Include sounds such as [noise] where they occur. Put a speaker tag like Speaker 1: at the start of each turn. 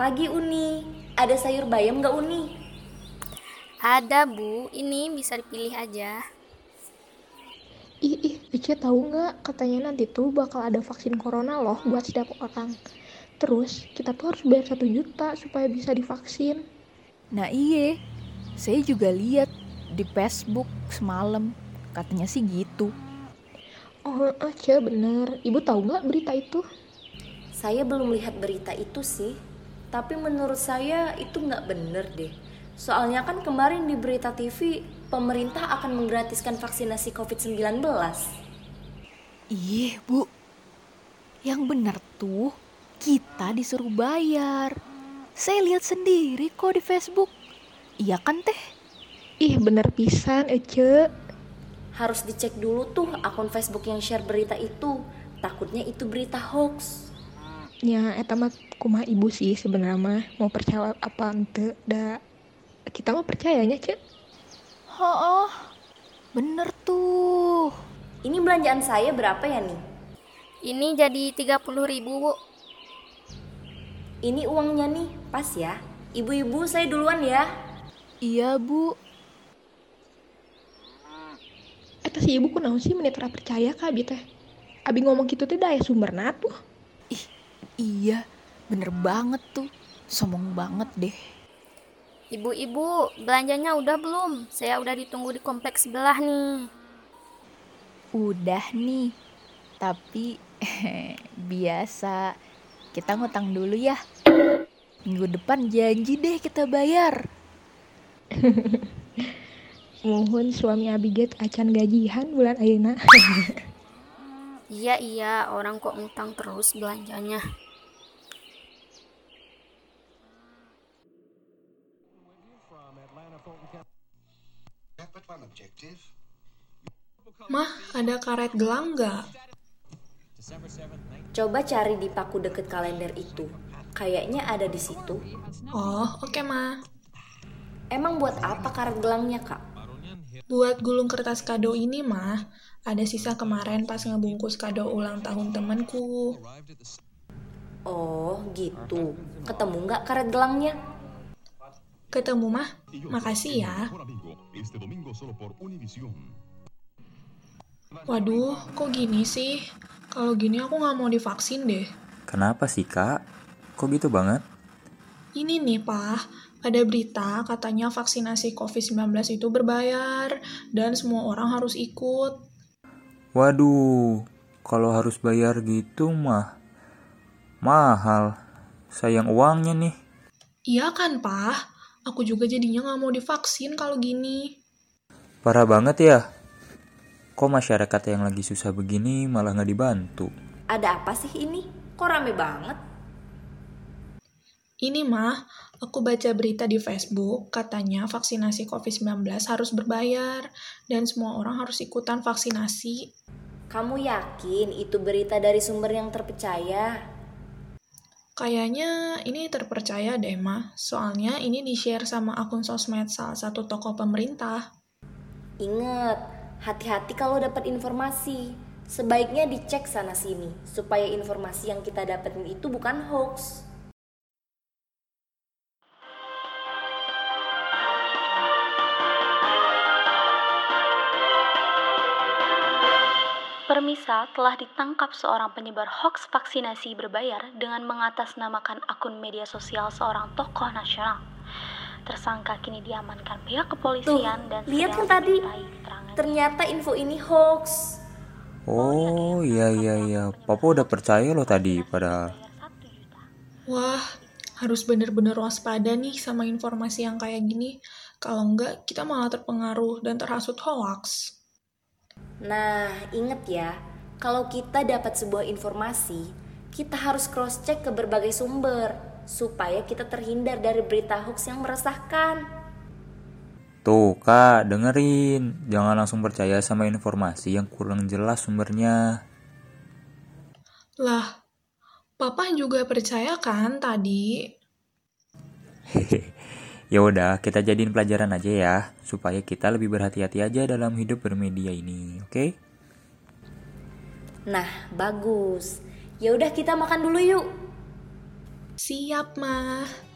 Speaker 1: Pagi Uni, ada sayur bayam nggak Uni?
Speaker 2: Ada bu, ini bisa dipilih aja.
Speaker 3: Ih, ih, Ece tahu nggak katanya nanti tuh bakal ada vaksin corona loh buat setiap orang. Terus kita tuh harus bayar satu juta supaya bisa divaksin.
Speaker 4: Nah iye, saya juga lihat di Facebook semalam katanya sih gitu.
Speaker 3: Oh, Ece bener. Ibu tahu nggak berita itu?
Speaker 1: Saya belum lihat berita itu sih, tapi menurut saya itu nggak bener deh. Soalnya kan kemarin di berita TV, pemerintah akan menggratiskan vaksinasi COVID-19.
Speaker 4: Iya bu, yang benar tuh kita disuruh bayar. Saya lihat sendiri kok di Facebook. Iya kan teh?
Speaker 3: Ih, bener pisan, Ece.
Speaker 1: Harus dicek dulu tuh akun Facebook yang share berita itu. Takutnya itu berita hoax.
Speaker 3: Ya, eta mah kumah ibu sih sebenarnya mah mau percaya apa ente da kita mah percayanya cek
Speaker 4: Oh, bener tuh.
Speaker 1: Ini belanjaan saya berapa ya nih?
Speaker 2: Ini jadi 30 ribu bu.
Speaker 1: Ini uangnya nih, pas ya. Ibu-ibu saya duluan ya.
Speaker 4: Iya bu,
Speaker 3: eta si ibu kunaon sih menit ra percaya ka abi teh abi ngomong gitu teh daya sumberna tuh
Speaker 4: ih iya bener banget tuh. Sombong banget deh.
Speaker 2: Ibu-ibu, belanjanya udah belum? Saya udah ditunggu di kompleks sebelah nih.
Speaker 4: Udah nih, tapi [laughs] biasa kita ngutang dulu ya. Minggu depan janji deh kita bayar. [laughs]
Speaker 3: mohon suami abi get acan gajihan bulan ayeuna [laughs]
Speaker 2: Iya iya, orang kok ngutang terus belanjanya.
Speaker 5: Mah, ada karet gelang nggak?
Speaker 1: Coba cari di paku deket kalender itu. Kayaknya ada di situ.
Speaker 5: Oh, oke mah.
Speaker 1: Emang buat apa karet gelangnya, Kak?
Speaker 5: Buat gulung kertas kado ini mah, ada sisa kemarin pas ngebungkus kado ulang tahun temanku.
Speaker 1: Oh, gitu. Ketemu nggak karet gelangnya?
Speaker 5: Ketemu mah, makasih ya. Waduh, kok gini sih? Kalau gini aku nggak mau divaksin deh.
Speaker 6: Kenapa sih kak? Kok gitu banget?
Speaker 5: Ini nih, Pak. Ada berita katanya vaksinasi COVID-19 itu berbayar dan semua orang harus ikut.
Speaker 6: Waduh, kalau harus bayar gitu mah mahal. Sayang uangnya nih.
Speaker 5: Iya kan, Pak? Aku juga jadinya nggak mau divaksin kalau gini.
Speaker 6: Parah banget ya. Kok masyarakat yang lagi susah begini malah nggak dibantu?
Speaker 1: Ada apa sih ini? Kok rame banget?
Speaker 5: Ini mah, aku baca berita di Facebook, katanya vaksinasi COVID-19 harus berbayar, dan semua orang harus ikutan vaksinasi.
Speaker 1: Kamu yakin itu berita dari sumber yang terpercaya?
Speaker 5: Kayaknya ini terpercaya deh, mah. Soalnya ini di-share sama akun sosmed salah satu tokoh pemerintah.
Speaker 1: Ingat, hati-hati kalau dapat informasi. Sebaiknya dicek sana-sini, supaya informasi yang kita dapetin itu bukan hoax.
Speaker 7: Permisa telah ditangkap seorang penyebar hoaks vaksinasi berbayar dengan mengatasnamakan akun media sosial seorang tokoh nasional. Tersangka kini diamankan pihak kepolisian dan
Speaker 1: lihat kan tadi? Ternyata info ini hoax.
Speaker 6: Oh iya iya iya, Papa udah percaya loh tadi pada
Speaker 5: Wah, harus bener-bener waspada nih sama informasi yang kayak gini. Kalau enggak, kita malah terpengaruh dan terhasut hoax.
Speaker 1: Nah, inget ya, kalau kita dapat sebuah informasi, kita harus cross-check ke berbagai sumber supaya kita terhindar dari berita hoax yang meresahkan.
Speaker 6: Tuh kak, dengerin. Jangan langsung percaya sama informasi yang kurang jelas sumbernya.
Speaker 5: Lah, Papa juga percaya kan tadi?
Speaker 6: Hehe. [laughs] Ya udah, kita jadiin pelajaran aja ya, supaya kita lebih berhati-hati aja dalam hidup bermedia ini, oke?
Speaker 1: Nah, bagus. Ya udah kita makan dulu yuk.
Speaker 5: Siap, mah.